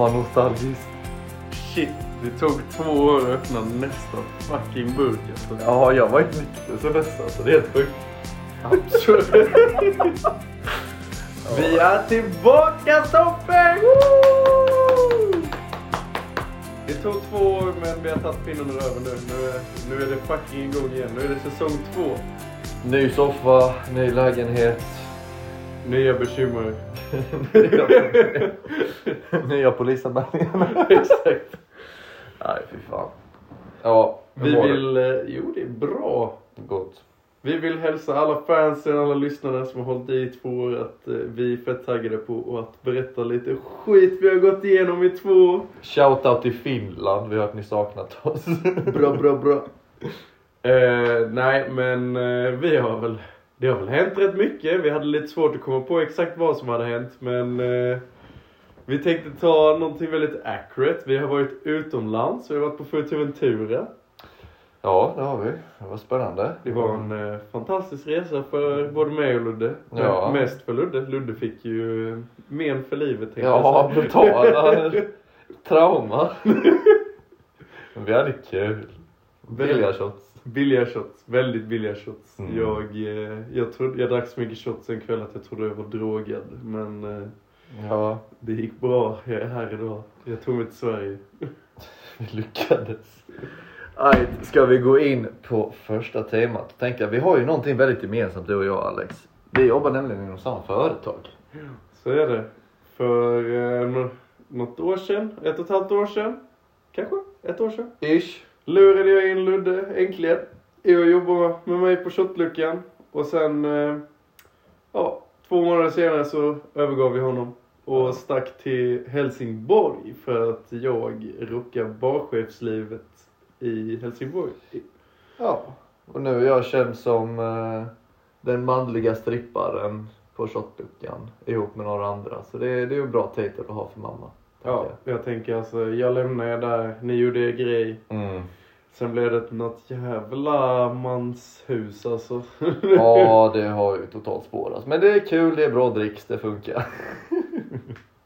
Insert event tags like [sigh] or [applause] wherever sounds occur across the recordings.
Åh, vad nostalgiskt. Shit, det tog två år att öppna nästa fucking burk alltså. Ja, jag var inte nykter sen dess alltså. Det är helt sjukt. [laughs] Vi är tillbaka Stoffe! Det tog två år men vi har tagit pinnen ur röven nu. Nu är, nu är det fucking igång igen. Nu är det säsong två. Ny soffa, ny lägenhet. Nya bekymmer. [laughs] Nya polisanmälningar. [laughs] Exakt. Nej, fy fan. Ja, Vi vill... eh, Jo, det är bra. Gott. Vi vill hälsa alla fansen, alla lyssnare som har hållit i två år att eh, vi är fett taggade på att berätta lite skit vi har gått igenom i två år. Shoutout till Finland. Vi har att ni saknat oss. Bra, bra, bra. [laughs] Eh, nej, men eh, vi har väl... Det har väl hänt rätt mycket. Vi hade lite svårt att komma på exakt vad som hade hänt, men... Eh, vi tänkte ta någonting väldigt accurate. Vi har varit utomlands. Vi har varit på Fuerteventura. Ja, det har vi. Det var spännande. Det var en eh, fantastisk resa för både mig och Ludde. Ja. Mest för Ludde. Ludde fick ju eh, men för livet tänkte Ja, brutala [laughs] trauma. Men vi hade kul. Billiga shots. Billiga shots. Väldigt billiga shots. Mm. Jag, eh, jag, trodde, jag drack så mycket shots en kväll att jag trodde jag var drogad. Men eh, Ja, det gick bra. Jag är här idag. Jag tog mig till Sverige. [laughs] vi lyckades. Right, ska vi gå in på första temat? Tänka, vi har ju någonting väldigt gemensamt du och jag Alex. Vi jobbar nämligen inom samma företag. Så är det. För eh, nå- något år sedan, ett och ett halvt år sedan, kanske ett år sedan. Ish. Lurade jag in Ludde äntligen i att jobba med mig på shotluckan. Och sen, eh, ja, två månader senare så övergav vi honom och stack till Helsingborg för att jag rockar barchefslivet i Helsingborg. Ja, och nu är jag känd som eh, den manliga stripparen på shotluckan ihop med några andra. Så det, är- det är ju en bra titel att ha för mamma. Ja, jag tänker alltså, jag lämnar er där, ni gjorde er grej. Mm. Sen blev det något jävla manshus alltså. [laughs] Ja, det har ju totalt spårat. Men det är kul, det är bra dricks, det funkar. [laughs]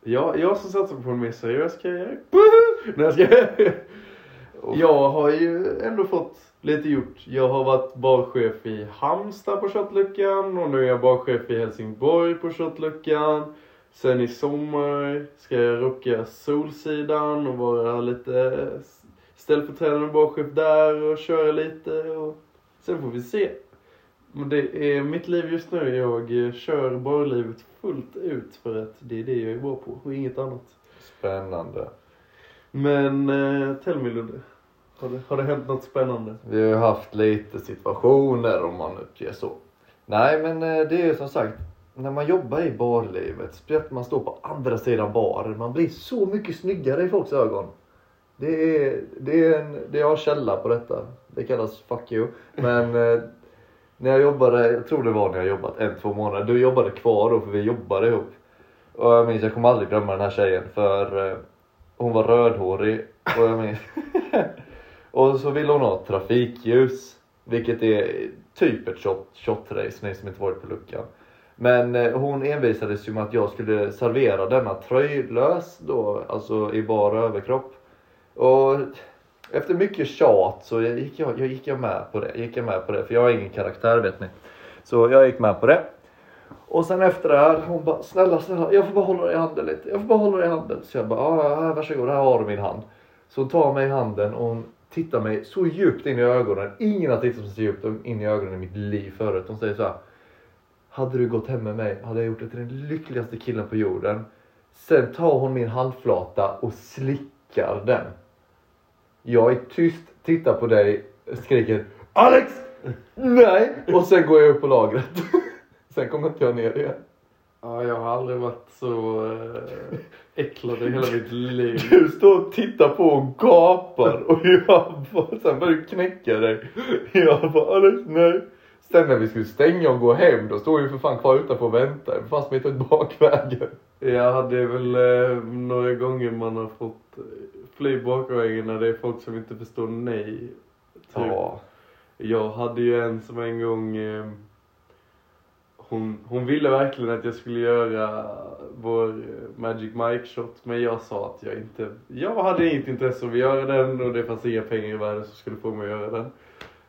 Jag, jag som satsar på en mer seriös karriär. Nej, jag ska... Jag har ju ändå fått lite gjort. Jag har varit barchef i Halmstad på shotluckan och nu är jag barchef i Helsingborg på shotluckan. Sen i sommar ska jag rocka Solsidan och vara lite ställföreträdande barchef där och köra lite och sen får vi se. Men det är mitt liv just nu. Jag kör barlivet fullt ut för att det är det jag är bra på och inget annat. Spännande. Men eh, tell me Ludde. Har det, har det hänt något spännande? Vi har ju haft lite situationer om man uppger så. Nej men eh, det är ju som sagt, när man jobbar i barlivet, speciellt när man står på andra sidan baren, man blir så mycket snyggare i folks ögon. Det är, det är en, det jag har källa på detta. Det kallas fuck you. Men eh, när jag jobbade, jag tror det var när jag jobbat en, två månader. Du jobbade kvar då för vi jobbade ihop. Och jag minns, jag kommer aldrig glömma den här tjejen för eh, hon var rödhårig och jag minns [laughs] Och så ville hon ha trafikljus. Vilket är typ ett shot, shotrace, ni som inte varit på luckan. Men eh, hon envisades ju med att jag skulle servera denna tröjlös då, alltså i bara överkropp. Och efter mycket tjat så gick jag, jag, gick jag med på det. Gick jag med på det, för jag har ingen karaktär vet ni. Så jag gick med på det. Och sen efter det här, hon bara snälla snälla, jag får bara hålla dig i handen lite. Jag får bara hålla dig i handen. Så jag bara, ja ja, varsågod, här har du min hand. Så hon tar mig i handen och hon tittar mig så djupt in i ögonen. Ingen har tittat så djupt in i ögonen i mitt liv förut. Hon säger så här. Hade du gått hem med mig hade jag gjort dig till den lyckligaste killen på jorden. Sen tar hon min handflata och slickar den. Jag är tyst, tittar på dig, skriker Alex! Nej! Och sen går jag upp på lagret. [laughs] Sen kommer inte jag ner igen. Ja, jag har aldrig varit så eh, äcklad i hela mitt liv. Du står och tittar på och gapar och jag bara, sen börjar du knäcka dig. Jag bara, Alex nej. Sen när vi skulle stänga och gå hem, då stod vi för fan kvar utanför och väntade. Det fanns mitt ut bakvägen. Jag hade väl eh, några gånger man har fått eh, fly bakvägen när det är folk som inte förstår nej. Typ. Ja. Jag hade ju en som en gång eh, hon, hon ville verkligen att jag skulle göra vår eh, Magic Mike shot men jag sa att jag inte, jag hade inget intresse av att göra den och det fanns inga pengar i världen som skulle få mig att göra den.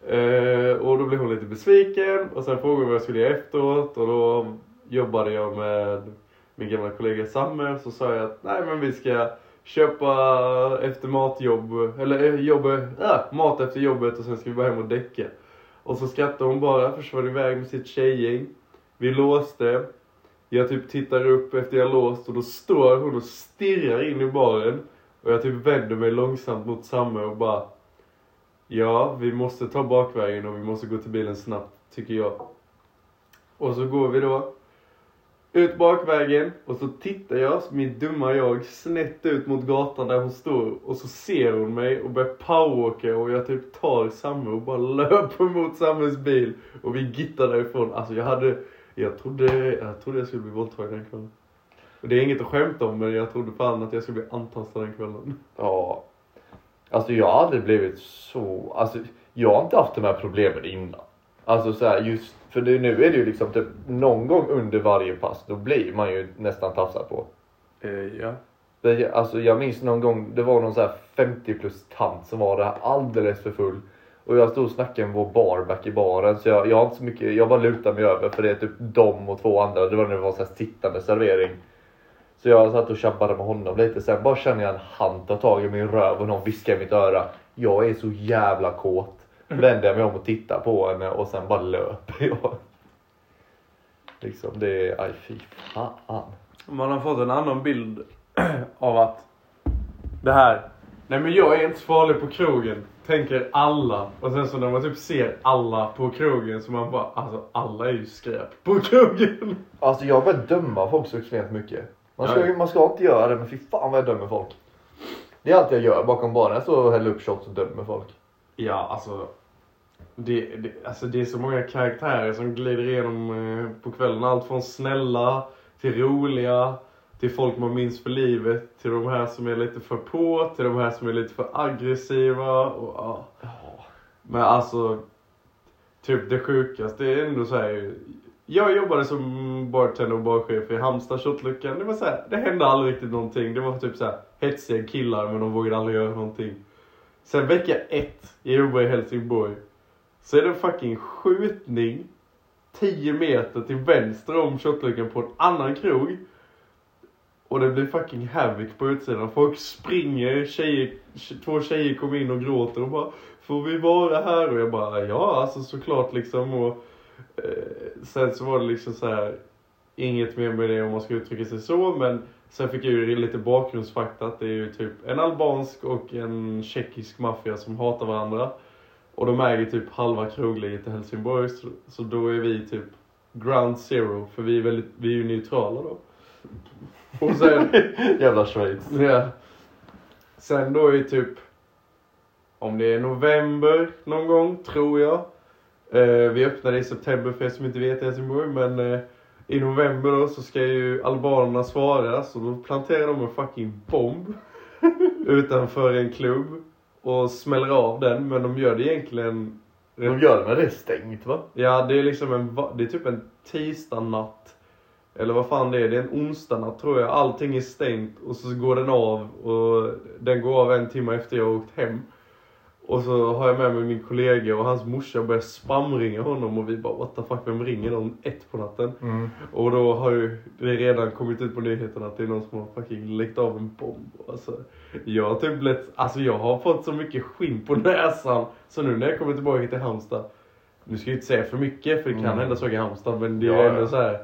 Eh, och då blev hon lite besviken och sen frågade hon vad jag skulle göra efteråt och då jobbade jag med min gamla kollega Samme så sa jag att nej men vi ska köpa efter matjobb, eller eh, jobb, äh, mat efter jobbet och sen ska vi bara hem och däcka. Och så skrattade hon bara, försvann iväg med sitt tjejgäng. Vi låste. Jag typ tittar upp efter jag låst och då står hon och stirrar in i baren. Och jag typ vänder mig långsamt mot Samme och bara Ja, vi måste ta bakvägen och vi måste gå till bilen snabbt, tycker jag. Och så går vi då ut bakvägen och så tittar jag, mitt dumma jag, snett ut mot gatan där hon står och så ser hon mig och börjar powerwalka och jag typ tar Samme och bara löper mot Sammes bil och vi gittar därifrån. Alltså jag hade, jag trodde, jag trodde jag skulle bli våldtagen den kvällen. Och det är inget att skämta om men jag trodde fan att jag skulle bli antastad den kvällen. Ja. Alltså jag har aldrig blivit så, alltså jag har inte haft de här problemen innan. Alltså så här, just, för det, nu är det ju liksom typ någon gång under varje pass, då blir man ju nästan tafsad på. Eh, ja. Det, alltså jag minns någon gång, det var någon så här 50 plus tant som var där alldeles för full. Och jag stod och snackade med vår barback i baren så jag, jag har inte så mycket, jag bara lutar mig över för det är typ dem och två andra. Det var när det var så här sittande servering. Så jag satt och tjabbade med honom lite. Sen bara känner jag en hand ta tag i min röv och någon viskar i mitt öra. Jag är så jävla kåt. Vänder jag mig om och tittar på henne och sen bara löper jag. Liksom det är, aj fy fan. Man har fått en annan bild [clears throat] av att det här, nej men jag är inte så farlig på krogen, tänker alla. Och sen så när man typ ser alla på krogen så man bara, alltså alla är ju skräp på krogen. [laughs] Alltså jag börjar döma folk så extremt mycket. Man ska, man ska inte göra det men fy fan vad jag dömer folk. Det är allt jag gör bakom baren. Och häller upp shots och dömer folk. Ja, alltså. Det, det, alltså det är så många karaktärer som glider igenom eh, på kvällen. Allt från snälla till roliga, till folk man minns för livet, till de här som är lite för på, till de här som är lite för aggressiva. Och, ja. Men alltså, typ det sjukaste är ändå så här. Jag jobbade som bartender och barchef i Halmstad shotluckan. Det var så här, det hände aldrig riktigt någonting. Det var typ så här hetsiga killar men de vågade aldrig göra någonting. Sen vecka ett, jag jobbar i Helsingborg. Så är det en fucking skjutning 10 meter till vänster om shotluckan på en annan krog. Och det blir fucking havoc på utsidan. Folk springer, tjejer, två tjejer kommer in och gråter och bara Får vi vara här? Och jag bara ja alltså såklart liksom. Och eh, sen så var det liksom så här Inget mer med det om man ska uttrycka sig så men Sen fick jag ju lite bakgrundsfakta att det är ju typ en albansk och en tjeckisk maffia som hatar varandra. Och de äger typ halva krogliget i Helsingborg så, så då är vi typ ground zero för vi är, väldigt, vi är ju neutrala då. Och sen, [laughs] Jävla Schweiz. ja. Sen då är typ om det är november någon gång, tror jag. Eh, vi öppnade i september för er som inte vet Helsingborg men eh, i november då så ska ju albanerna svara så då planterar de en fucking bomb [laughs] utanför en klubb och smäller av den men de gör det egentligen De gör det när det är stängt va? Ja det är liksom en, det är typ en tisdagnatt eller vad fan det är, det är en onsdagnatt tror jag. Allting är stängt och så går den av och den går av en timme efter jag har åkt hem. Och så har jag med mig min kollega och hans morsa börjar spamringa honom och vi bara what the fuck, vem ringer någon ett på natten? Mm. Och då har ju det redan kommit ut på nyheterna att det är någon som har fucking läckt av en bomb. Alltså, jag har typ blivit, alltså jag har fått så mycket skinn på näsan. Så nu när jag kommer tillbaka till Halmstad. Nu ska jag inte säga för mycket för det kan Mm. hända saker i Halmstad men det är Ja, ändå så här.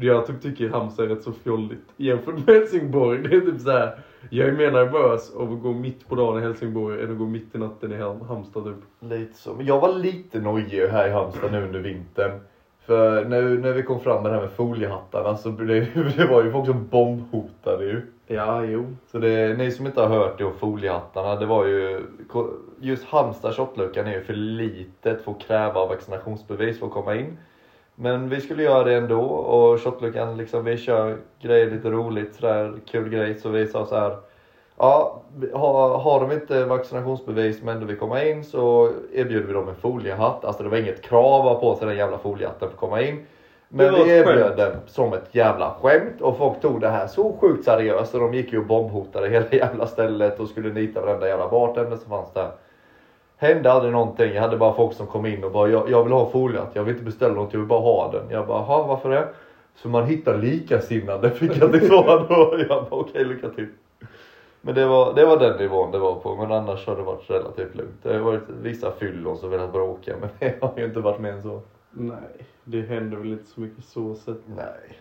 Jag typ tycker Halmstad är rätt så fjolligt jämfört med Helsingborg. Det är typ så här. Jag är mer nervös av att gå mitt på dagen i Helsingborg än att gå mitt i natten i Hal- Halmstad typ. Lite så. Men jag var lite nojig här i Halmstad nu under vintern. För när, när vi kom fram med det här med foliehattarna så det, [laughs] det var ju folk som bombhotade ju. Ja, jo. Så det, ni som inte har hört det om foliehattarna, det var ju just Halmstad shotluckan är ju för litet för att kräva vaccinationsbevis för att komma in. Men vi skulle göra det ändå och shotluckan liksom, vi kör grejer lite roligt sådär, kul grej. Så vi sa så här. Ja, har, har de inte vaccinationsbevis men ändå vill komma in så erbjuder vi dem en foliehatt. Alltså det var inget krav att ha på sig den jävla foliehatten för att komma in. Men vi erbjöd den som ett jävla skämt och folk tog det här så sjukt seriöst och de gick ju och bombhotade hela [laughs] jävla stället och skulle nita varenda jävla bartender som fanns där. Hände aldrig någonting. Jag hade bara folk som kom in och bara jag, jag vill ha foliat. Jag vill inte beställa något, jag vill bara ha den. Jag bara, jaha varför det? Så man hittar likasinnade [laughs] fick jag till svar då. Jag bara, okej lycka till. Men det var, det var den nivån det var på. Men annars har det varit relativt lugnt. Det har varit vissa fyllon som velat bråka men det har ju inte varit mer än så. Nej, det händer väl inte så mycket så sett. Nej.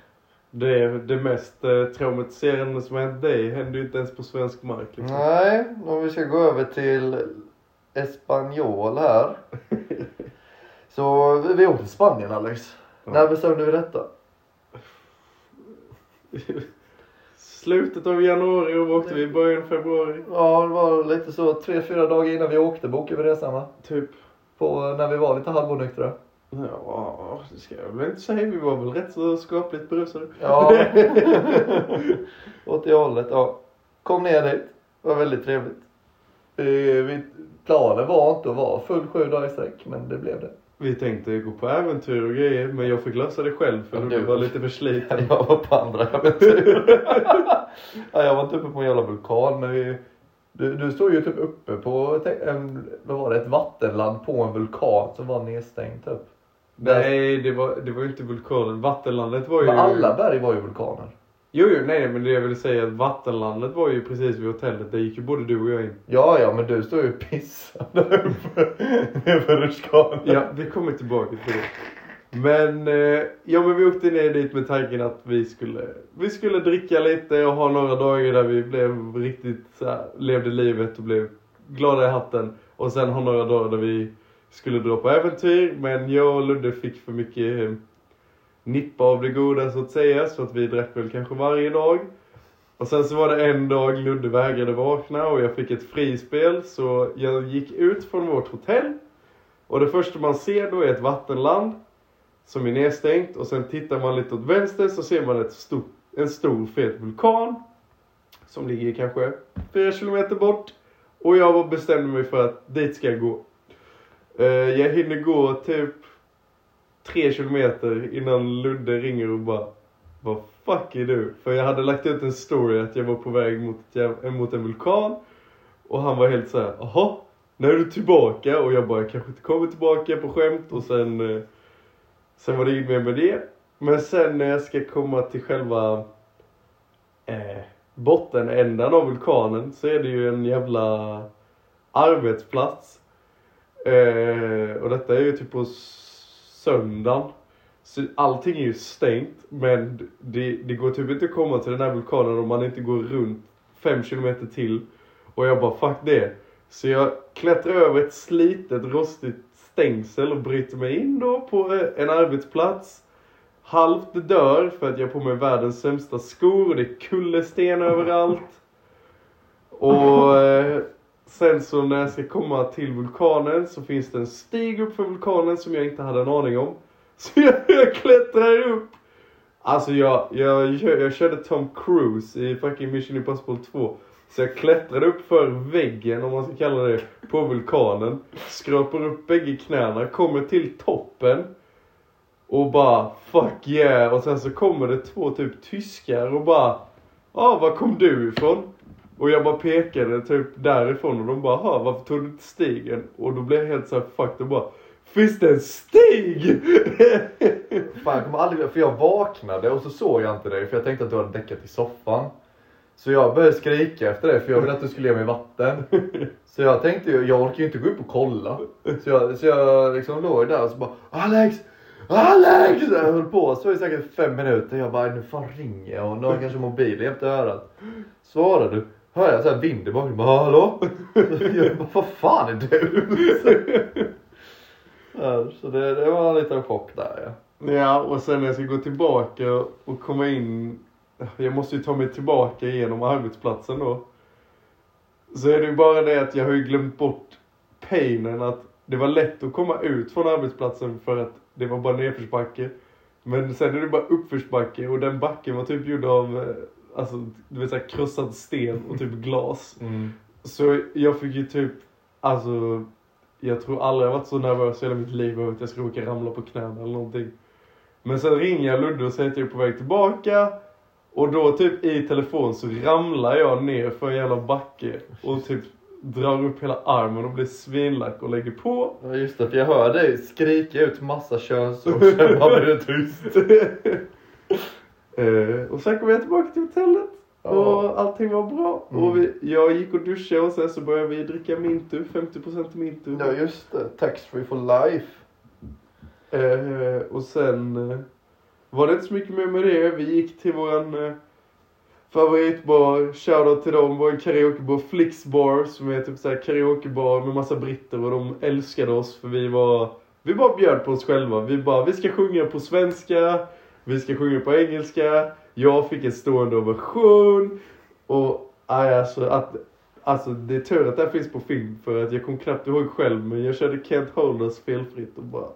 Det, det mest eh, traumatiserande som hänt dig händer ju inte ens på svensk mark. Liksom. Nej, om vi ska gå över till Espanyol här. Så vi, åkte till Spanien Alex. Ja. När bestämde vi detta? Slutet av januari och åkte vi i början av februari. Ja, det var lite så tre, fyra dagar innan vi åkte bokade vi resan va? Typ. På när vi var lite halvonyktra. Ja, det ska jag väl inte säga. Vi var väl rätt så skapligt berusade. Ja. [laughs] Åt det hållet, ja. Kom ner dit. Det var väldigt trevligt. Eh, vi, planen var inte att vara full sju dagar i sträck, men det blev det. Vi tänkte gå på äventyr och grejer, men jag fick lösa det själv för du var lite för sliten. [laughs] Jag var på andra äventyr. [laughs] ja, jag var inte uppe på en jävla vulkan, men vi, du, du stod ju typ uppe på en, vad var det, ett vattenland på en vulkan som var nedstängt typ. Nej, det var, det var ju inte vulkanen. Vattenlandet var ju... Men alla berg var ju vulkaner. Jo, jo, nej, men det jag vill säga är att vattenlandet var ju precis vid hotellet. Där gick ju både du och jag in. Ja, ja, men du står ju och pissar där uppe [laughs] över rutschkanan. Ja, vi kommer tillbaka till det. Men, eh, ja men vi åkte ner dit med tanken att vi skulle, vi skulle dricka lite och ha några dagar där vi blev riktigt så här, levde livet och blev glada i hatten. Och sen ha några dagar där vi skulle dra på äventyr. Men jag och Ludde fick för mycket eh, nippa av det goda så att säga. Så att vi drack väl kanske varje dag. Och sen så var det en dag Ludde vägrade vakna och jag fick ett frispel. Så jag gick ut från vårt hotell. Och det första man ser då är ett vattenland som är nedstängt och sen tittar man lite åt vänster så ser man ett stort, en stor fet vulkan som ligger kanske 4 kilometer bort. Och jag bestämde mig för att dit ska jag gå. Eh, jag hinner gå typ tre kilometer innan Ludde ringer och bara Vad fuck är du? För jag hade lagt ut en story att jag var på väg mot, eh, mot en vulkan. Och han var helt så här, jaha? När är du tillbaka? Och jag bara, jag kanske inte kommer tillbaka på skämt. Och sen, eh, sen var det inget mer med det. Men sen när jag ska komma till själva eh, bottenändan av vulkanen så är det ju en jävla arbetsplats. Eh, och detta är ju typ på söndagen. Så allting är ju stängt men det, det går typ inte att komma till den här vulkanen om man inte går runt 5 kilometer till. Och jag bara fuck det. Så jag klättrar över ett slitet rostigt stängsel och bryter mig in då på eh, en arbetsplats. Halvt dör för att jag har på mig världens sämsta skor och det är kullersten överallt. Och eh, sen så när jag ska komma till vulkanen så finns det en stig upp för vulkanen som jag inte hade en aning om. [laughs] Så jag, jag klättrar upp. Alltså jag, jag, jag, jag körde Tom Cruise i fucking Mission Impossible 2. Så jag klättrade upp för väggen, om man ska kalla det, på vulkanen. Skrapar upp bägge knäna, kommer till toppen. Och bara fuck yeah. Och sen så kommer det två typ tyskar och bara ah, var kom du ifrån? Och jag bara pekade typ därifrån och de bara ha varför tog du inte stigen? Och då blev jag helt såhär fucked och bara Finns det en stig? [laughs] Fan, jag kommer aldrig för jag vaknade och så såg jag inte dig för jag tänkte att du hade däckat i soffan. Så jag började skrika efter dig för jag ville att du skulle ge mig vatten. [laughs] Så jag tänkte ju, jag orkar ju inte gå upp och kolla. Så jag, så jag liksom låg där och så bara Alex! Alex! Jag höll på så i säkert fem minuter. Jag bara, nu fan ringer jag och nu har jag kanske mobilen jämte örat. Svarar du? Hör jag så här vind i bakgrunden. Bara, Hallå? Jag bara, vad fan är du? [laughs] så, så det, det var en liten chock där ja. Ja, och sen när jag ska gå tillbaka och komma in. Jag måste ju ta mig tillbaka genom arbetsplatsen då. Så är det ju bara det att jag har ju glömt bort painen att det var lätt att komma ut från arbetsplatsen för att det var bara nedförsbacke. Men sen är det bara uppförsbacke och den backen var typ gjord av eh, alltså, du vet, så här, krossad sten och typ glas. Så jag fick ju typ, alltså jag tror aldrig jag varit så nervös i hela mitt liv över att jag ska råka ramla på knäna eller någonting. Men sen ringer jag Ludde och säger att jag är på väg tillbaka. Och då typ i telefon så ramlar jag ner för en jävla backe. Och typ drar upp hela armen och blir svinlack och lägger på. Ja just det, för jag hör dig skrika ut massa könsord. Sen bara blir det tyst. [laughs] Eh, och sen kom jag tillbaka till hotellet. Och allting var bra. Mm. Och vi, jag gick och duschade och sen så började vi dricka Mintu. 50% Mintu. Ja just det, tax free for life. Eh, och sen eh, var det inte så mycket mer med det. Vi gick till våran eh, favoritbar, shoutout till dem, vår karaokebar Flixbar som är typ såhär karaokebar med massa britter och de älskade oss för vi var, vi bara bjöd på oss själva. Vi bara, vi ska sjunga på svenska, vi ska sjunga på engelska, jag fick en stående ovation och aj, alltså att Alltså det är tur att det här finns på film för att jag kom knappt ihåg själv men jag körde Kent Holders felfritt och bara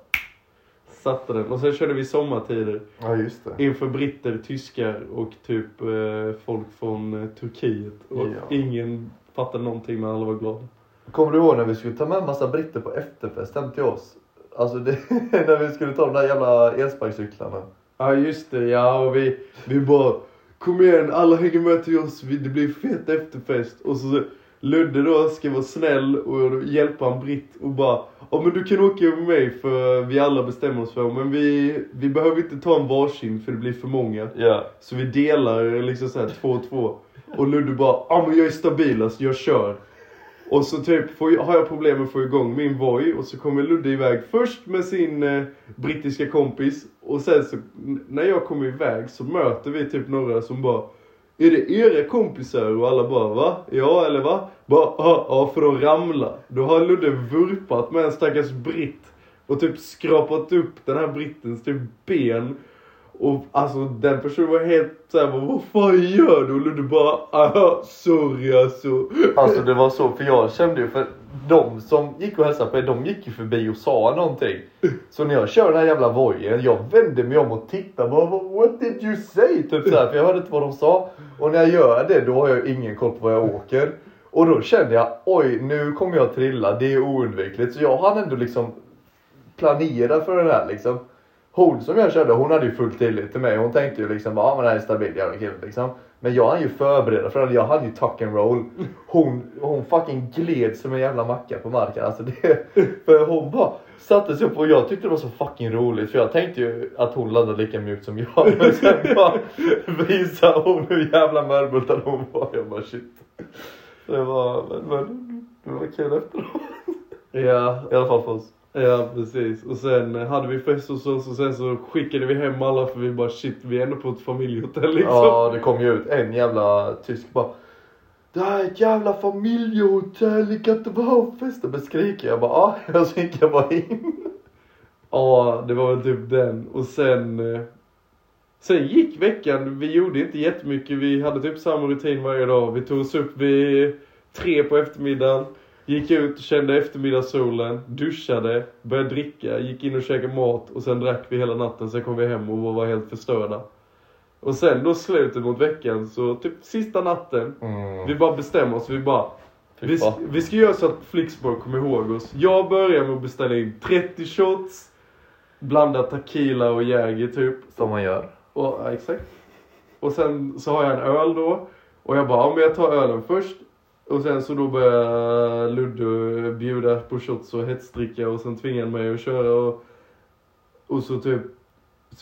satte den. Och sen körde vi sommartider Ja just det. inför britter, tyskar och typ eh, folk från eh, Turkiet. Och Ja. ingen fattade någonting men alla var glada. Kommer du ihåg när vi skulle ta med massa britter på efterfest hem till oss? Alltså det, [laughs] när vi skulle ta de där jävla elsparkcyklarna. Ja just det, ja och vi, vi bara Kom igen, alla hänger med till oss, det blir fet efterfest. Och så Ludde då ska vara snäll och hjälpa en britt och bara Ja men du kan åka med mig för vi alla bestämmer oss för men vi, vi behöver inte ta en varsin för det blir för många. Ja. Så vi delar liksom såhär två och två. Och Ludde bara, ja men jag är stabilast, jag kör. Och så typ får jag, har jag problem med att få igång min Voi och så kommer Ludde iväg först med sin eh, brittiska kompis. Och sen så när jag kommer iväg så möter vi typ några som bara är det era kompisar? Och alla bara va? Ja eller va? Bara ja, ja för de ramlar. Då har Ludde vurpat med en stackars britt. Och typ skrapat upp den här brittens typ ben. Och alltså den personen var helt såhär, vad fan gör du? Och Ludde bara, ah, sorry alltså. Alltså det var så, för jag kände ju för de som gick och hälsade på er, de gick ju förbi och sa någonting. Så när jag kör den här jävla vojen, jag vände mig om och tittade bara "What- did you say? Typ såhär, för jag hörde inte vad de sa. Och när jag gör det då har jag ingen koll på var jag åker. Och då kände jag, oj nu kommer jag trilla, det är oundvikligt. Så jag hann ändå liksom planera för det här liksom. Hon som jag körde, hon hade ju full tillit till mig. Hon tänkte ju liksom, ja men det här är en stabil jävla kille liksom. Men jag hann ju förbereda för det, jag hade ju tuck and roll. Hon, hon fucking gled som en jävla macka på marken. Alltså det, [laughs] för hon bara satte sig upp och jag tyckte det var så fucking roligt. För jag tänkte ju att hon landade lika mjukt som jag. [laughs] Men sen bara visade hon hur jävla mörbultad hon var. Jag bara shit. Det var, men, men det var kul efteråt. Ja, I alla fall för oss. Ja precis. Och sen hade vi fest hos oss och sen så skickade vi hem alla för vi bara shit, vi är ändå på ett familjehotell liksom. Ja, det kom ju ut en jävla tysk bara. Det här är ett jävla familjehotell, ni kan inte vara och festa. Men skriker jag bara, ja, [laughs] jag så gick jag bara in. Ja, det var väl typ den. Och sen... eh, Sen gick veckan, vi gjorde inte jättemycket. Vi hade typ samma rutin varje dag. Vi tog oss upp vid tre på eftermiddagen. Gick ut, kände eftermiddagssolen, duschade, började dricka, gick in och käkade mat och sen drack vi hela natten. Sen kom vi hem och var helt förstörda. Och sen då slutet mot veckan, så typ sista natten. Vi bara bestämmer oss, vi bara vi, vi ska göra så att Flixborg kommer ihåg oss. Jag börjar med att beställa in 30 shots. Blanda tequila och Jäger typ. Som man gör. Och, ja, exakt. Och sen så har jag en öl då. Och jag bara, men jag tar ölen först. Och sen så då började Ludde bjuda på shots och hetsdricka och sen tvingade han mig att köra och, och så typ,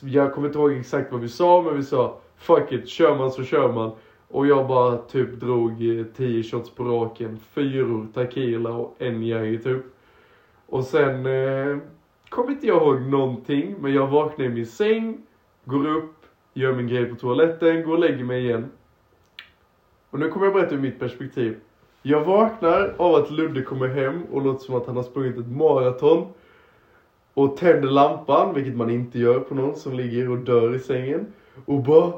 jag kommer inte ihåg exakt vad vi sa men vi sa fuck it, kör man så kör man. Och jag bara typ drog 10 shots på raken, fyror tequila och en Jäger typ. Och sen eh, kommer inte jag ihåg någonting men jag vaknar i min säng, går upp, gör min grej på toaletten, går och lägger mig igen. Och nu kommer jag berätta ur mitt perspektiv. Jag vaknar av att Ludde kommer hem och låter som att han har sprungit ett maraton. Och tänder lampan, vilket man inte gör på någon som ligger och dör i sängen. Och bara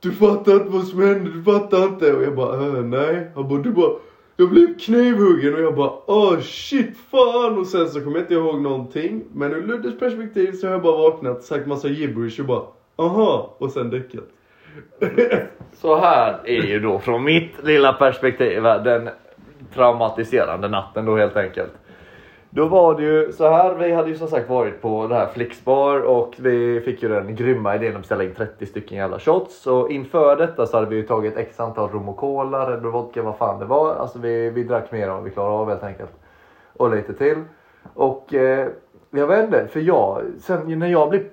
Du fattar inte vad som hände, du fattar inte. Och jag bara äh, nej. Han bara du bara Jag blev knivhuggen och jag bara åh shit fan. Och sen så kommer jag inte ihåg någonting. Men ur Luddes perspektiv så har jag bara vaknat, sagt massa gibberish och bara aha. Och sen däckat. Så här är ju då från mitt lilla perspektiv eh, den traumatiserande natten då helt enkelt. Då var det ju så här, vi hade ju som sagt varit på det här Flixbar och vi fick ju den grymma idén att beställa in 30 stycken jävla shots. Och inför detta så hade vi ju tagit x antal rom och cola, Red Bull vodka, vad fan det var. Alltså vi, vi drack mer än vad vi klarade av helt enkelt. Och lite till. Och eh, jag vet inte, för jag, sen när jag blir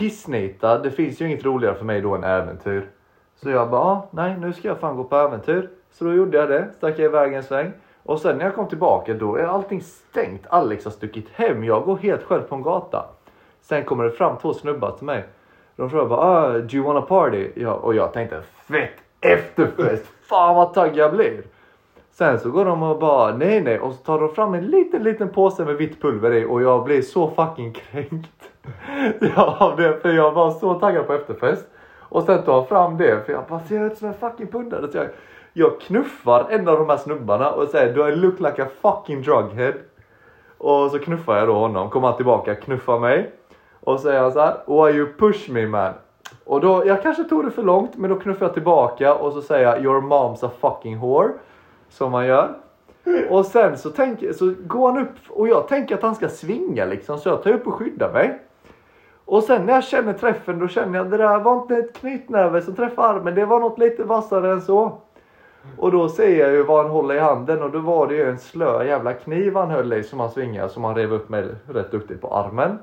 pissnita, det finns ju inget roligare för mig då än äventyr. Så jag bara, ah, nej nu ska jag fan gå på äventyr. Så då gjorde jag det, stack jag iväg en sväng. Och sen när jag kom tillbaka då är allting stängt. Alex har stuckit hem. Jag går helt själv på en gata. Sen kommer det fram två snubbar till mig. De frågar bara, ah, do you wanna party? Ja, och jag tänkte, fett efterfest. Fan vad taggad jag blir. Sen så går de och bara, nej nej. Och så tar de fram en liten liten påse med vitt pulver i och jag blir så fucking kränkt. [laughs] Ja, det, för jag var så taggad på efterfest. Och sen tar han fram det, för jag bara ser ut som en fucking pundare. Så jag, jag knuffar en av de här snubbarna och säger du I look like a fucking drughead? Och så knuffar jag då honom, kommer han tillbaka, knuffar mig. Och säger han så här, why you push me man? Och då, jag kanske tog det för långt, men då knuffar jag tillbaka och så säger jag your mom's a fucking whore. Som man gör. Och sen så, tänk, så går han upp och jag tänker att han ska svinga liksom, så jag tar upp och skyddar mig. Och sen när jag känner träffen då känner jag att det där var inte ett knytnäve som träffade armen, det var något lite vassare än så. Och då ser jag ju vad han håller i handen och då var det ju en slö jävla kniv han höll i som han svingade som han rev upp mig rätt duktigt på armen.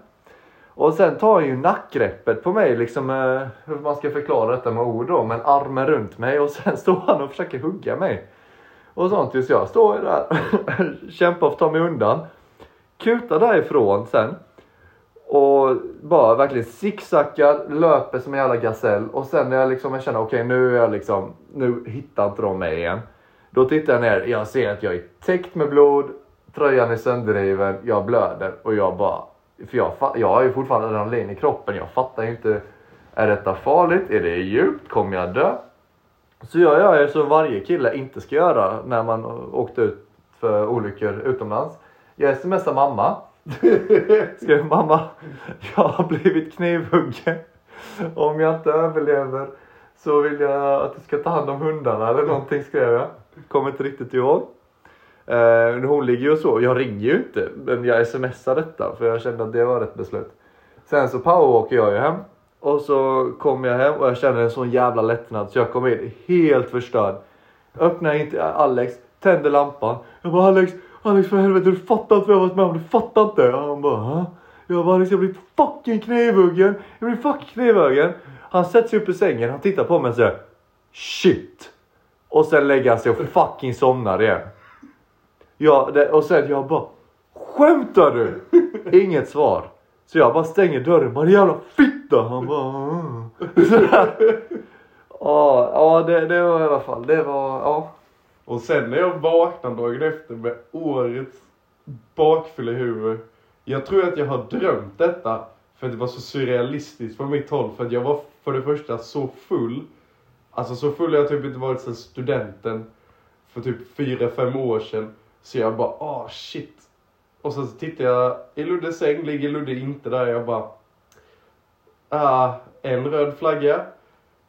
Och sen tar han ju nackgreppet på mig liksom, eh, hur man ska förklara detta med ord då, men armen runt mig och sen [laughs] står han och försöker hugga mig. Och sånt tills jag står där, [laughs] kämpar för att ta mig undan. Kutar därifrån sen. Och bara verkligen zigzaggar, löper som en jävla gasell. Och sen när jag liksom jag känner okej okay, nu är jag liksom, nu hittar inte de mig igen. Då tittar jag ner, jag ser att jag är täckt med blod, tröjan är sönderriven, jag blöder och jag bara, för jag, jag har ju fortfarande adrenalin i kroppen, jag fattar inte, är detta farligt? Är det djupt? Kommer jag dö? Så jag gör ju som varje kille inte ska göra när man åkte ut för olyckor utomlands. Jag smsar mamma. [laughs] Skrev mamma, jag har blivit knivhuggen. Om jag inte överlever så vill jag att du ska ta hand om hundarna eller någonting skrev jag. Kommer inte riktigt ihåg. Eh, hon ligger ju så, jag ringer ju inte men jag smsar detta för jag kände att det var rätt beslut. Sen så powerwalkar jag ju hem och så kommer jag hem och jag känner en sån jävla lättnad så jag kommer in helt förstörd. Öppnar inte Alex, tänder lampan. Jag bara Alex, Alex för helvete du fattar inte vad jag varit med om, du fattar inte. Och han bara Hä? Jag bara Alex jag blir fucking knivhuggen. Jag blir fucking knivhuggen. Han sätter sig upp i sängen, han tittar på mig och säger Shit. Och sen lägger han sig och fucking somnar igen. Ja, det, och sen jag bara Skämtar du? Inget svar. Så jag bara stänger dörren, bara jävla fitta. Han bara Ja, ja det, det var i alla fall, det var, ja. Och sen när jag vaknade dagen efter med årets bakfylla i huvudet. Jag tror att jag har drömt detta för att det var så surrealistiskt från mitt håll. För att jag var för det första så full. Alltså så full har jag typ inte varit sedan studenten. För typ 4-5 år sedan. Så jag bara, ah oh, shit. Och sen så tittar jag i Luddes säng, ligger Ludde inte där. Jag bara, ah, en röd flagga.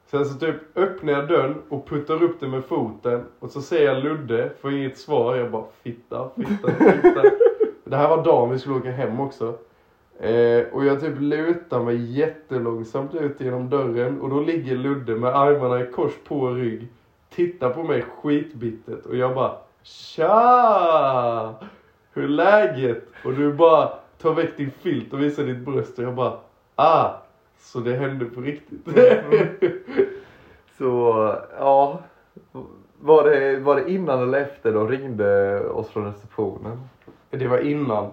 Sen så typ öppnar jag dörren och puttar upp den med foten. Och så ser jag Ludde, får inget svar. Jag bara, fitta, fitta, fitta. det här var dagen vi skulle åka hem också. Eh, och jag typ lutar mig jättelångsamt ut genom dörren. Och då ligger Ludde med armarna i kors på rygg. Tittar på mig skitbittert. Och jag bara, tja! Hur är läget? Och du bara tar väck din filt och visar ditt bröst och jag bara, ah, så det hände på riktigt. så, ja. Var det, var det innan eller efter de ringde oss från receptionen? Det var innan.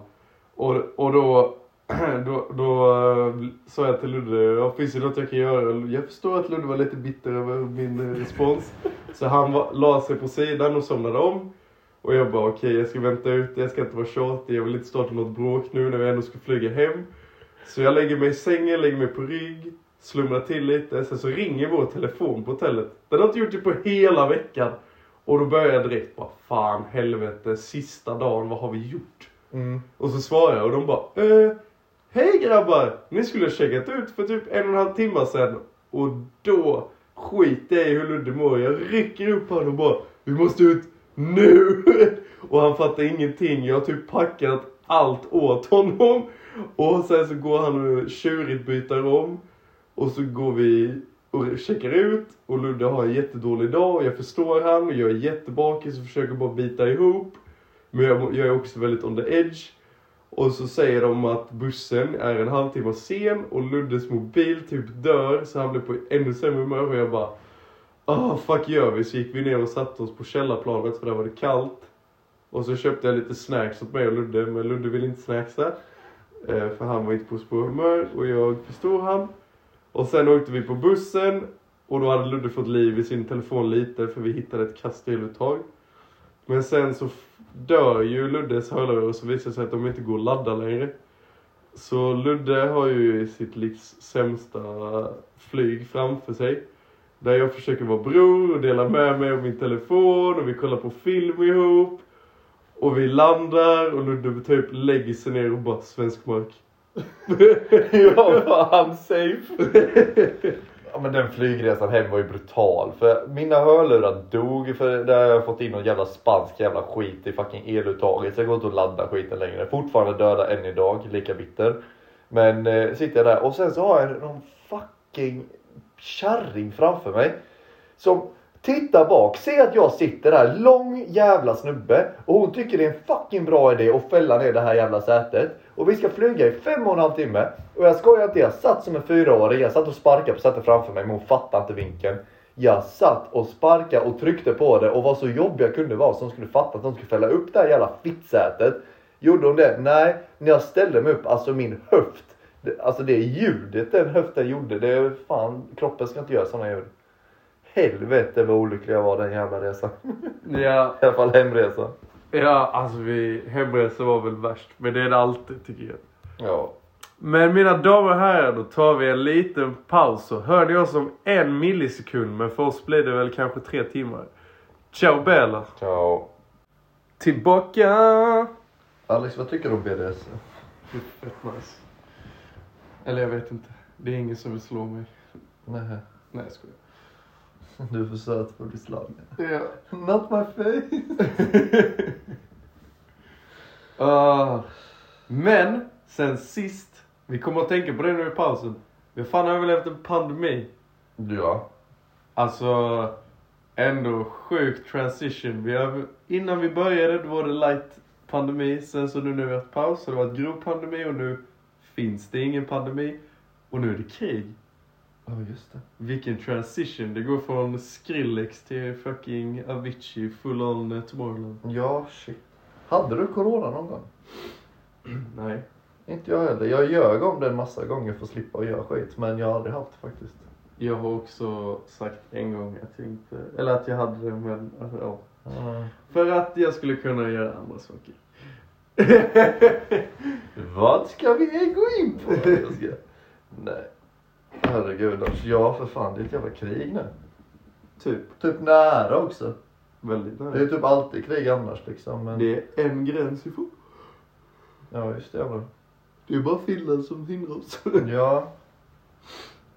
Och, och då, [clears throat] då, då uh, sa jag till Ludde, ja, finns det något jag kan göra? Jag förstår att Ludde var lite bitter över min respons. Så han var, la sig på sidan och somnade om. Och jag bara okej, okay, jag ska vänta ut jag ska inte vara tjatig, jag vill inte starta något bråk nu när vi ändå ska flyga hem. Så jag lägger mig i sängen, lägger mig på rygg, slumrar till lite, sen så ringer vår telefon på hotellet. Den har inte gjort det på hela veckan. Och då börjar jag direkt bara, fan helvete, sista dagen, vad har vi gjort? Mm. Och så svarar jag och de bara, eh, hej grabbar, ni skulle ha checkat ut för typ en och en halv timme sedan. Och då skiter jag i hur Ludde mår, jag rycker upp honom och bara, vi måste ut nu! [laughs] Och han fattar ingenting. Jag har typ packat allt åt honom. Och sen så går han och tjurigt byter om. Och så går vi och checkar ut och Ludde har en jättedålig dag och jag förstår han och jag är jättebakis och försöker bara bita ihop. Men jag, jag är också väldigt on the edge. Och så säger de att bussen är en halvtimme sen och Luddes mobil typ dör så han blir på ännu sämre humör och jag bara Ah, fuck gör vi? Så gick vi ner och satte oss på källarplanet för där var det kallt. Och så köpte jag lite snacks åt mig och Ludde, men Ludde ville inte snacksa. Eh, för han var inte på så humör och jag förstod han. Och sen åkte vi på bussen och då hade Ludde fått liv i sin telefon lite för vi hittade ett kasteluttag. Men sen så dör ju Luddes hörlurar och så visar det sig att de inte går att ladda längre. Så Ludde har ju sitt livs sämsta flyg framför sig. Där jag försöker vara bror och dela med mig av min telefon och vi kollar på film ihop. Och vi landar och Ludde typ lägger sig ner och bara svensk mark. Jag var unsafe. Ja, men den flygresan hem var ju brutal. För mina hörlurar dog. För där har jag fått in någon jävla spansk jävla skit i fucking eluttaget. Så jag går inte att ladda skiten längre. Fortfarande döda än idag. Lika bitter. Men eh, sitter jag där och sen så har jag någon fucking kärring framför mig. Som tittar bak, ser att jag sitter där, lång jävla snubbe. Och hon tycker det är en fucking bra idé att fälla ner det här jävla sätet. Och vi ska flyga i fem och en halv timme. Och jag skojar inte, jag satt som en fyraåring. Jag satt och sparkade på sätet framför mig men hon fattade inte vinkeln. Jag satt och sparkade och tryckte på det och var så jobbig jag kunde vara som skulle fatta att de skulle fälla upp det här jävla fittsätet. Gjorde hon det? Nej, när jag ställde mig upp, alltså min höft. Det, alltså det ljudet den höften gjorde, det är fan, kroppen ska inte göra sådana ljud. Helvete vad olycklig jag var den jävla resan. [laughs] Ja, I alla fall hemresan. ja alltså vi, hemresa var väl värst. Men det är det alltid tycker jag. Ja. Men mina damer och herrar, då tar vi en liten paus. Så hör ni oss om en millisekund, men för oss blir det väl kanske tre timmar. Ciao Bella! Ciao. Tillbaka! Alex, vad tycker du om BDS? Fett nice. Eller jag vet inte. Det är ingen som vill slå mig. Nej, Nej jag skojar. [laughs] du är för söt för att bli slagen. Ja. [laughs] Not my face. [laughs] Ah. men, sen sist. Vi kommer att tänka på det nu i pausen. Vi har fan överlevt en pandemi. Ja. Alltså, ändå sjuk transition. Vi har, innan vi började då var det light pandemi. Sen så nu när vi har haft paus så det var ett grov pandemi och nu finns det ingen pandemi. Och nu är det krig. Ja, just det. Vilken transition. Det går från Skrillex till fucking Avicii full on eh, Tomorrowland. Ja, shit. Hade du corona någon gång? [clears throat] Nej. Inte jag heller. Jag ljög om det en massa gånger för att slippa göra skit. Men jag har aldrig haft det faktiskt. Jag har också sagt en gång att jag inte, eller att jag hade det men, alltså, ja. Mm. För att jag skulle kunna göra andra saker. [laughs] Vad ska vi gå in på? Jag ska... Nej. Herregud alltså. Ja för fan det är ett jävla krig nu. typ. Typ nära också. Väldigt Det är nära. typ alltid krig annars liksom. Men... Det är en gräns ifrån. Ja just det jävlar. Det är bara Finland som hindrar oss. [laughs] Ja.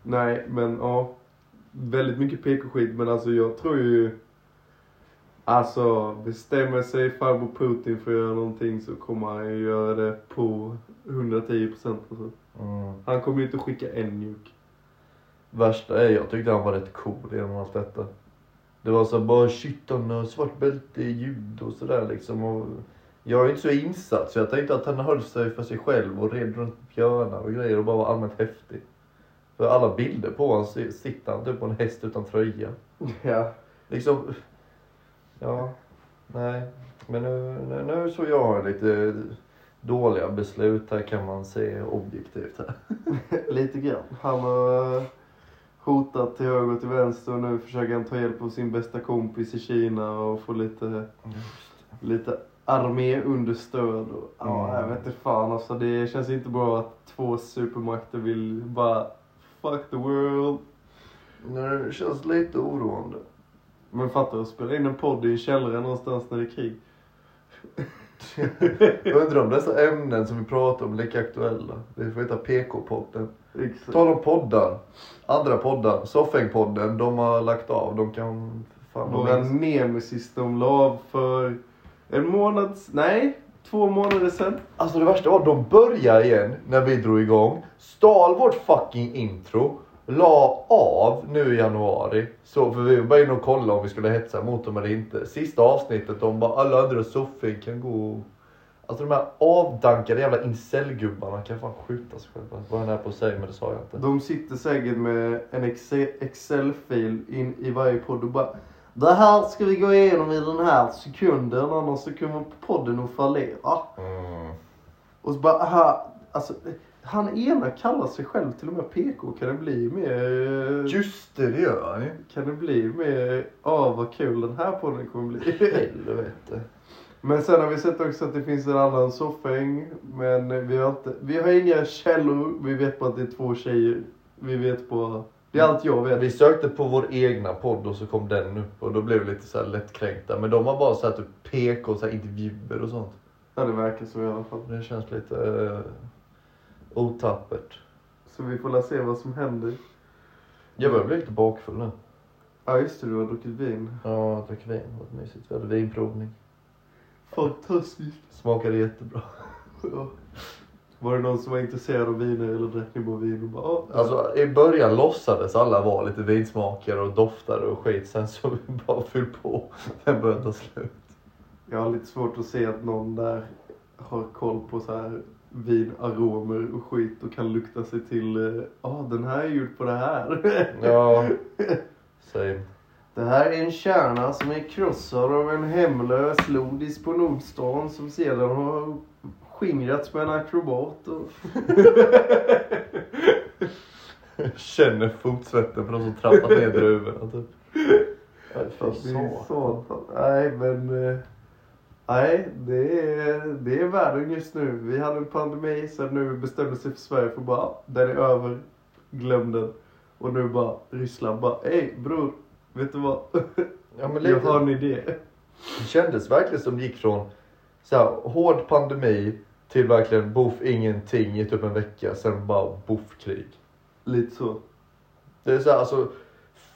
Nej, men ja. Väldigt mycket PK-skit, men alltså jag tror ju... Alltså, bestämmer sig farbror Putin för att göra någonting så kommer han ju göra det på 110 procent. Mm. Han kommer ju inte skicka en nuke. Värsta är jag tyckte han var rätt cool genom allt detta. Det var så bara shit han har svart bälte i judo och sådär liksom. Och jag är inte så insatt så jag tänkte att han höll sig för sig själv och red runt björnar och grejer och bara var allmänt häftig. För alla bilder på honom sitter han typ på en häst utan tröja. [laughs] Ja. Liksom, ja, nej. Men nu, nu, nu så jag har lite dåliga beslut här kan man se objektivt här. [laughs] Lite grann. Han har eh, hotat till höger och till vänster och nu försöker han ta hjälp av sin bästa kompis i Kina och få lite, lite arméunderstöd. Och, ja, Mm. jag vet inte fan alltså. Det känns inte bra att två supermakter vill bara fuck the world. Det känns lite oroande. Men fattar du, spela in en podd i källaren någonstans när det är krig. [laughs] Undrar om dessa ämnen som vi pratar om är lika aktuella. Det får heta PK-podden. Exakt. Tal om poddar. Andra poddar. Soffhängpodden. De har lagt av. De kan... Fan, Våra nemesis de la av för en månads, nej, två månader sedan. Alltså det värsta var de började igen när vi drog igång. Stal vårt fucking intro. La av nu i januari. Så för vi var bara inne och kollade om vi skulle hetsa mot dem eller inte. Sista avsnittet de bara alla andra soffor kan gå. Alltså de här avdankade jävla incel-gubbarna kan fan skjuta sig själva. Vad jag är på att säga men det sa jag inte. De sitter säkert med en Excel- Excel-fil in i varje podd och bara Det här ska vi gå igenom i den här sekunden annars så kommer podden att fallera. Mm. Och så bara, aha, alltså han ena kallar sig själv till och med PK. Kan det bli mer... Just det, det gör han ju. Kan det bli mer, ja vad kul den här podden kommer bli. [laughs] Helvete. Men sen har vi sett också att det finns en annan soffäng. Men vi har inte, vi har inga källor. Vi vet bara att det är två tjejer. Vi vet bara, det är allt jag vet. Vi sökte på vår egna podd och så kom den upp och då blev vi lite så här lättkränkta. Men de har bara så här typ PK, så här intervjuer och sånt. Ja det verkar så i alla fall. Det känns lite uh, otappert. Så vi får la se vad som händer. Jag börjar bli lite bakfull nu. Ja just det, du har druckit vin. Ja, jag drack vin. Det var mysigt. Vi hade vinprovning. Fantastiskt. Smakade jättebra. Ja. Var det någon som var intresserad av viner eller drack ni bara vin och bara "Ja, Alltså i början låtsades alla vara lite vinsmakare och doftare och skit. Sen så [laughs] bara fyll på. Den började ta slut. Jag har lite svårt att se att någon där har koll på så här vinaromer och skit och kan lukta sig till, ja ah, den här är gjord på det här. [laughs] Ja, same. Det här är en kärna som är krossad av en hemlös lodis på Nordstan som sedan har skingrats med en akrobat. Och... [laughs] Känner fotsvetten på de som trampat ner druvorna typ. [laughs] Fy satan. Nej men, eh, nej det är, det är världen just nu. Vi hade en pandemi sen nu bestämde sig för Sverige för bara, "Ah, den är över, glöm den. Och nu bara Ryssland bara, hej bror, vet du vad? Ja, men [laughs] Jag har lite, en idé. det kändes verkligen som det gick från så här, hård pandemi till verkligen boff ingenting i typ en vecka. Sen bara boff krig. Lite så. Det är så här, alltså.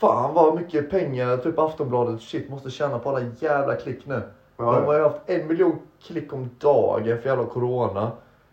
Fan vad mycket pengar typ Aftonbladet shit måste tjäna på alla jävla klick nu. De har ju haft en miljon klick om dagen för jävla corona.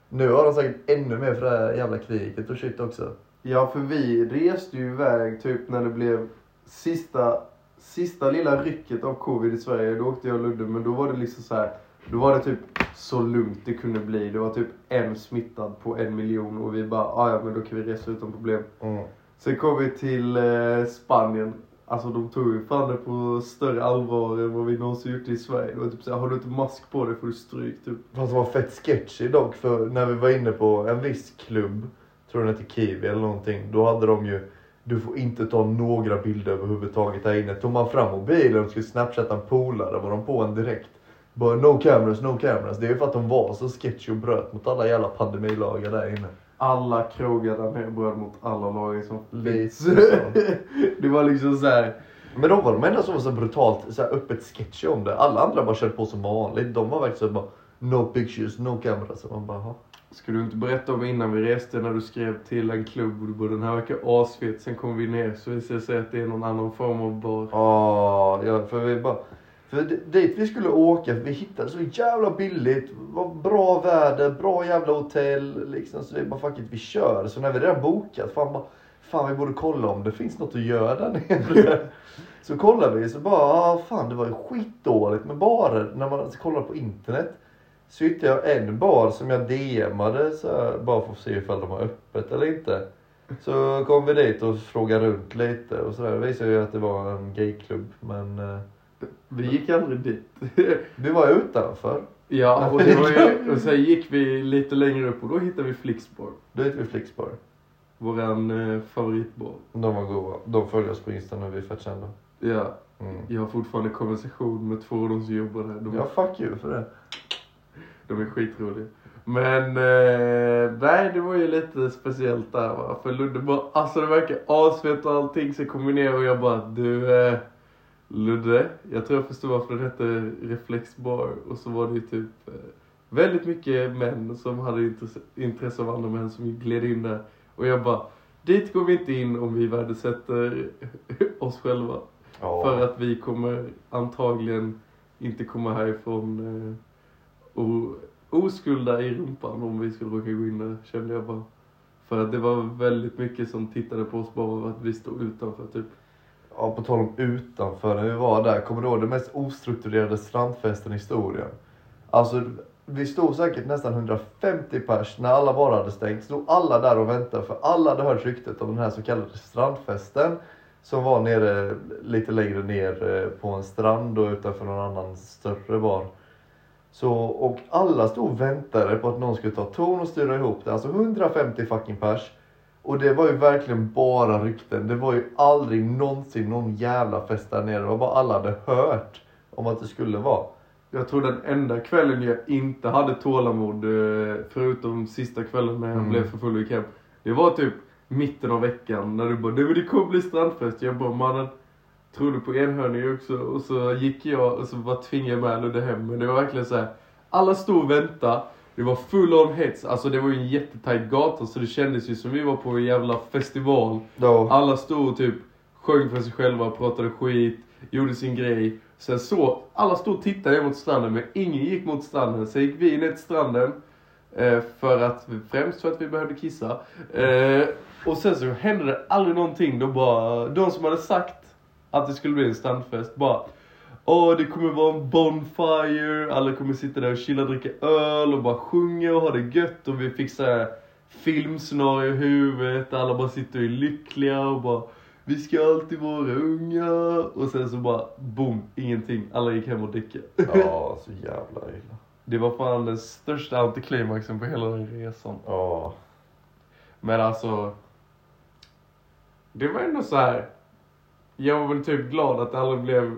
Nu har de säkert ännu mer för det här jävla kriget och shit också. Ja, för vi reste ju iväg typ när det blev sista, sista lilla rycket av covid i Sverige. Då åkte jag och Ludde, men då var det liksom så här. Då var det typ så lugnt det kunde bli. Det var typ en smittad på en miljon och vi bara, "Ah, ja men då kan vi resa utan problem. Mm. Sen kom vi till eh, Spanien. Alltså de tog ju fan det på större allvar än vad vi någonsin gjort i Sverige. Det var typ såhär, har du inte mask på dig får du stryk typ. Fast det var fett sketchy dock för när vi var inne på en viss klubb, tror den hette Kiwi eller någonting, då hade de ju du får inte ta några bilder överhuvudtaget här inne. Tog man fram mobilen och skulle snapchatta en polare var de på en direkt. Bara no cameras, no cameras. Det är ju för att de var så sketchy och bröt mot alla jävla pandemilagar där inne. Alla krogar där nere bröt mot alla lagar som finns. så. [laughs] det var liksom så här. Men de var de enda som var så brutalt så här öppet sketchy om det. Alla andra bara körde på som vanligt. De var verkligen så bara no pictures, no cameras. Man bara, "Jaha." Ska du inte berätta om innan vi reste när du skrev till en klubb och du bara den här verkar asfet. Sen kom vi ner så visade det sig att det är någon annan form av bar. Ja, ja, för vi bara... För dit vi skulle åka, för vi hittade så jävla billigt, var bra väder, bra jävla hotell liksom. Så vi bara fuck it, vi kör. Så när vi redan bokat, fan bara, fan vi borde kolla om det finns något att göra där nere. [laughs] så kollar vi, så bara, ah, fan det var ju skitdåligt med barer när man kollar på internet. Så hittade jag en bar som jag DMade så här, bara för att se ifall de har öppet eller inte. Så kom vi dit och frågade runt lite och sådär. Det visade ju att det var en gayklubb men eh, Vi gick aldrig dit. [laughs] vi var utanför. ja, och, det var ju, och sen gick vi lite längre upp och då hittade vi Flixbar. Då hette vi Flixbar. Våran eh, favoritbar. De var goda. De följer oss på Insta nu, vi fett kända. Ja, Mm. jag har fortfarande konversation med två av de som jobbar där. De, Ja, fuck you för det. de är skitroliga. Men eh, nej, det var ju lite speciellt där va. För Ludde bara, alltså det verkar asfett och allting. Så kom vi ner och jag bara, du eh, Ludde, jag tror jag förstår varför den hette Reflexbar. Och så var det ju typ eh, väldigt mycket män som hade intresse, intresse av andra män som gled in där. Och jag bara, dit går vi inte in om vi värdesätter [laughs] oss själva. Ja. För att vi kommer antagligen inte komma härifrån eh, och oskulda i rumpan om vi skulle råka gå in där, kände jag bara. För att det var väldigt mycket som tittade på oss bara av att vi stod utanför typ. Ja, på tal om utanför, när vi var där, kommer du ihåg den mest ostrukturerade strandfesten i historien? Alltså, vi stod säkert nästan 150 pers när alla bara hade stängt. Stod alla där och väntade för alla hade hört ryktet om den här så kallade strandfesten. Som var nere, lite längre ner eh, på en strand och utanför någon annan större bar. Så, och alla stod och väntade på att någon skulle ta ton och styra ihop det. Alltså 150 fucking pers. Och det var ju verkligen bara rykten. Det var ju aldrig någonsin någon jävla fest där nere. Det var bara alla hade hört om att det skulle vara. Jag tror den enda kvällen jag inte hade tålamod, eh, förutom sista kvällen när jag Mm. blev för full och gick hem. Det var typ mitten av veckan när du bara, nu det kommer bli strandfest. Jag bara, mannen, tror du på enhörning också? Och så gick jag och så bara tvingade jag med Ludde hem. Men det var verkligen så här. alla stod och väntade. Det var full on hets. Alltså det var ju en jättetajt gata så det kändes ju som vi var på en jävla festival. Då, Alla stod och typ sjöng för sig själva, pratade skit, gjorde sin grej. Sen så, alla stod och tittade ner mot stranden men ingen gick mot stranden. Sen gick vi ner till stranden. Eh, för att, främst för att vi behövde kissa. Eh, och sen så hände det aldrig någonting. Då bara, de som hade sagt att det skulle bli en strandfest bara Åh, det kommer vara en bonfire, alla kommer sitta där och chilla, dricka öl och bara sjunga och ha det gött och vi såhär filmscenario i huvudet, alla bara sitter och är lyckliga och bara Vi ska alltid vara unga och sen så bara boom, ingenting. Alla gick hem och däckade. ja, så jävla illa. Det var fan den största antiklimaxen på hela den resan. Ja. Men alltså. Det var ändå så här. Jag var väl typ glad att det aldrig blev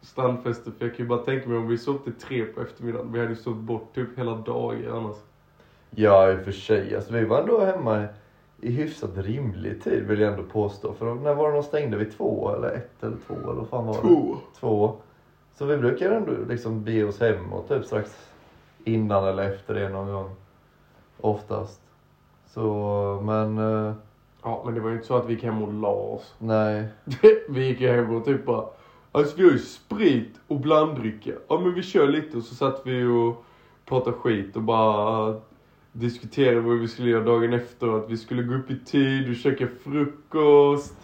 strandfester. För jag kan ju bara tänka mig om vi sov till tre på eftermiddagen. Vi hade ju sovit bort typ hela dagar annars. Ja, i och för sig. Alltså, vi var ändå hemma i hyfsat rimlig tid vill jag ändå påstå. För när var det de stängde? Vid två eller ett eller två eller vad fan var det? Två. Så vi brukar ändå liksom bege oss hem och typ strax innan eller efter det någon gång. Oftast. Så, men eh, Ja, men det var ju inte så att vi gick hem och la oss. nej. [laughs] vi gick ju hem och typ bara. Alltså vi har ju sprit och blanddricka. Ja men vi kör lite och så satt vi och pratade skit och bara diskuterade vad vi skulle göra dagen efter. Att vi skulle gå upp i tid och käka frukost.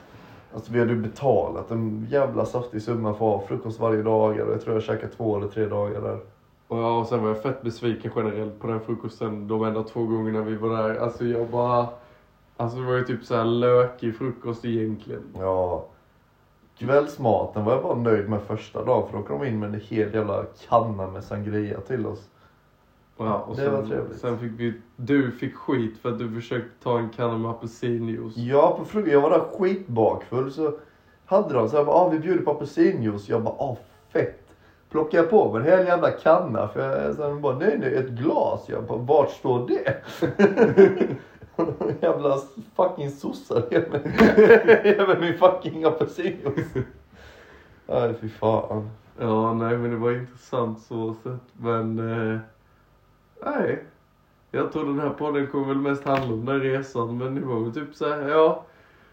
Alltså vi hade ju betalat en jävla saftig summa för att ha frukost varje dag. Och jag tror jag käkade två eller tre dagar där. Och, ja, och sen var jag fett besviken generellt på den frukosten de enda två gångerna vi var där. Alltså jag bara... Alltså det var ju typ så här lökig frukost egentligen. Ja. Kvällsmaten var jag bara nöjd med första dagen för då kom de in med en hel jävla kanna med sangria till oss. Ja, och Det sen, var trevligt. sen fick vi... Du fick skit för att du försökte ta en kanna med apelsinjuice. Ja, på frukost. Jag var där skitbakfull så hade de så här, ah, vi bjuder på apelsinjuice. Jag bara, ah fett. Plockade jag på mig en hel jävla kanna. För jag de bara, nej nej, ett glas. Jag bara, vart står det? [laughs] jävla fucking sossar ger mig- ger mig min fucking apelsinjuice. Nej, fy fan. Ja, nej men det var intressant så sett. Men, eh, nej. Jag tror den här podden kommer väl mest handla om den resan. Men det var väl typ så här, ja.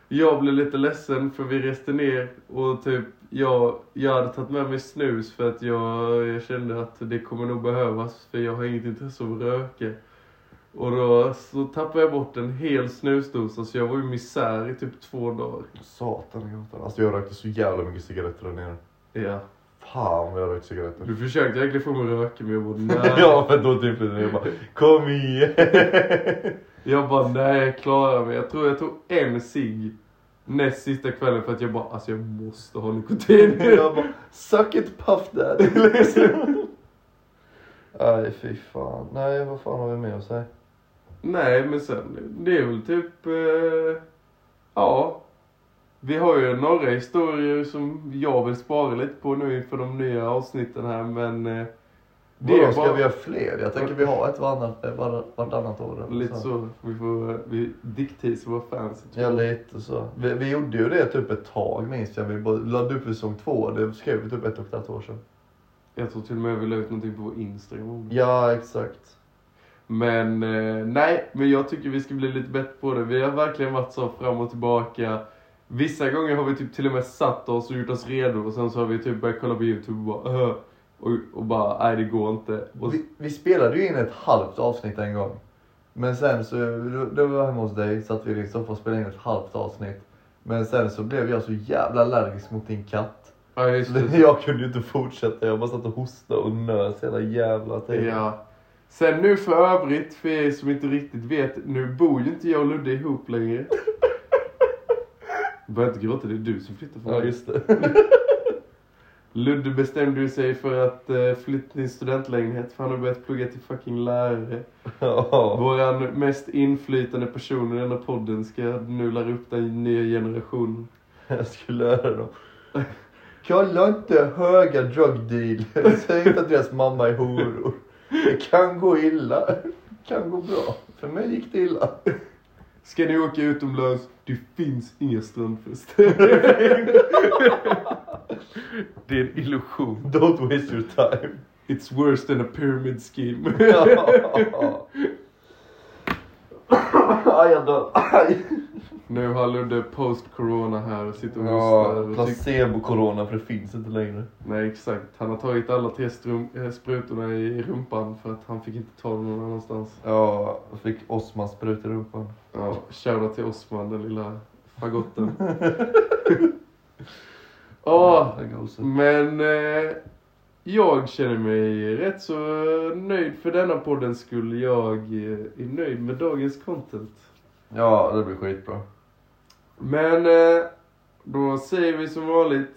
Jag blev lite ledsen för vi reste ner och typ jag, jag hade tagit med mig snus för att jag, jag kände att det kommer nog behövas för jag har inget intresse av att röka. Och då så tappade jag bort en hel snusdosa så jag var i misär i typ två dagar. Satan i gatan. Alltså jag rökte så jävla mycket cigaretter där nere. Ja. Fan vad jag rökte cigaretter. Du försökte egentligen få mig att röka men jag bara nej. [laughs] ja, men då typ jag bara, kom igen. [laughs] Jag bara, nej jag klarar mig. Jag tror jag tog en cigg näst sista kvällen för att jag bara, alltså jag måste ha nikotin. [laughs] jag bara, suck it puff daddy. liksom. Nej fy fan. Nej vad fan har vi med oss här? Nej men sen, det är väl typ, eh, ja. Vi har ju några historier som jag vill spara lite på nu inför de nya avsnitten här men eh, det Vadå, ska bara vi ha fler? Jag tänker vi har ett varannat, eh, var, vartannat år. lite så. Vi får, vi dickteasar våra fans. Ja lite så. Vi, vi gjorde ju det typ ett tag minns jag. Vi bara laddade upp säsong två. Det skrev vi typ ett och ett halvt år sedan. Jag tror till och med vi la ut någonting på vår Instagram. Ja exakt. Men eh, nej, men jag tycker vi ska bli lite bättre på det. Vi har verkligen varit så fram och tillbaka. Vissa gånger har vi typ till och med satt oss och gjort oss redo och sen så har vi typ börjat kolla på YouTube och bara "Öh, Och, och bara, nej det går inte. Och, Vi, vi spelade ju in ett halvt avsnitt en gång. Men sen så, då, då var jag hemma hos dig, satt vi i din soffa och spelade in ett halvt avsnitt. Men sen så blev jag så jävla allergisk mot din katt. ja, just det. [laughs] jag kunde ju inte fortsätta, jag bara satt och hostade och nös hela jävla tiden. Ja. Sen nu för övrigt, för er som inte riktigt vet, nu bor ju inte jag och Ludde ihop längre. Börja inte gråta, det är du som flyttar från Ja just det. Ludde bestämde ju sig för att uh, flytta till en studentlägenhet för han har börjat plugga till fucking lärare. Ja. Våran mest inflytande person i denna podden ska nu lära upp den nya generationen. Jag skulle lära dem. [laughs] Kalla inte höga drug deal. Säg inte att deras mamma är horor. Det kan gå illa. Det kan gå bra. För mig gick det illa. Ska ni åka utomlands? Det finns inga strandfester. det är en illusion. Don't waste your time. It's worse than a pyramid scheme. [laughs] Aj, jag dör. Nu har Ludde post-corona här och sitter och Ja, hostar. placebo-corona för det finns inte längre. Nej exakt. Han har tagit alla tre eh, sprutorna i rumpan för att han fick inte ta dem någon annanstans. Ja, fick Osman spruta i rumpan. Ja, shoutout till Osman, den lilla fagotten. [laughs] Gosigt. men eh, jag känner mig rätt så nöjd för denna poddens skull. Jag eh, är nöjd med dagens content. Ja, det blir skitbra. Men eh, då säger vi som vanligt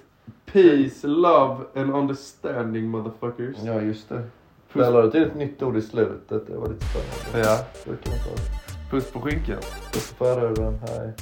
Peace, love and understanding motherfuckers. Ja, just det. Där la du till ett nytt ord i slutet. Det var lite spännande. Ja. Puss på skinkan. Puss på förhuden. Hej.